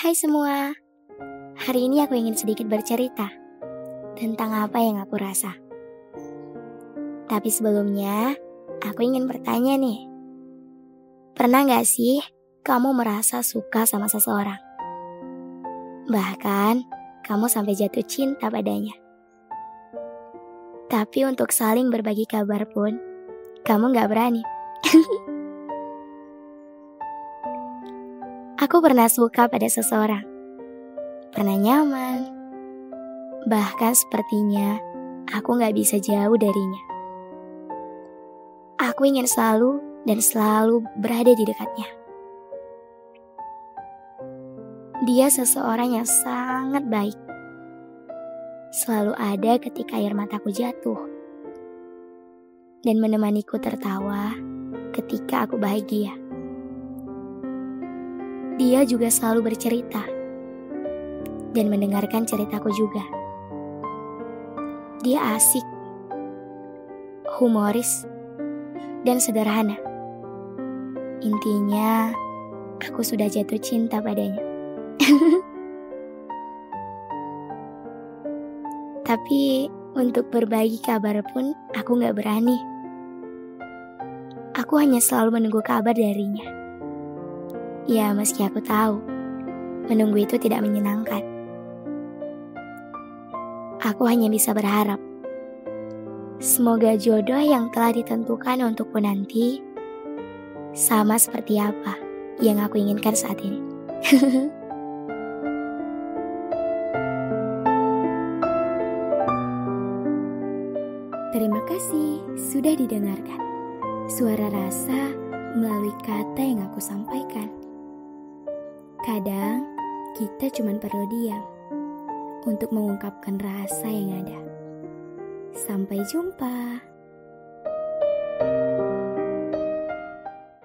Hai semua, hari ini aku ingin sedikit bercerita tentang apa yang aku rasa. Tapi sebelumnya, aku ingin bertanya nih. Pernah gak sih kamu merasa suka sama seseorang? Bahkan, kamu sampai jatuh cinta padanya. Tapi untuk saling berbagi kabar pun, kamu gak berani. Aku pernah suka pada seseorang. Pernah nyaman. Bahkan sepertinya aku gak bisa jauh darinya. Aku ingin selalu dan selalu berada di dekatnya. Dia seseorang yang sangat baik. Selalu ada ketika air mataku jatuh. Dan menemaniku tertawa ketika aku bahagia. Dia juga selalu bercerita dan mendengarkan ceritaku juga. Dia asik, humoris, dan sederhana. Intinya, aku sudah jatuh cinta padanya. Tapi untuk berbagi kabar pun aku gak berani. Aku hanya selalu menunggu kabar darinya. Ya, meski aku tahu, menunggu itu tidak menyenangkan. Aku hanya bisa berharap. Semoga jodoh yang telah ditentukan untukku nanti sama seperti apa yang aku inginkan saat ini. Terima kasih sudah didengarkan. Suara rasa melalui kata yang aku sampaikan. Kadang kita cuma perlu diam untuk mengungkapkan rasa yang ada. Sampai jumpa.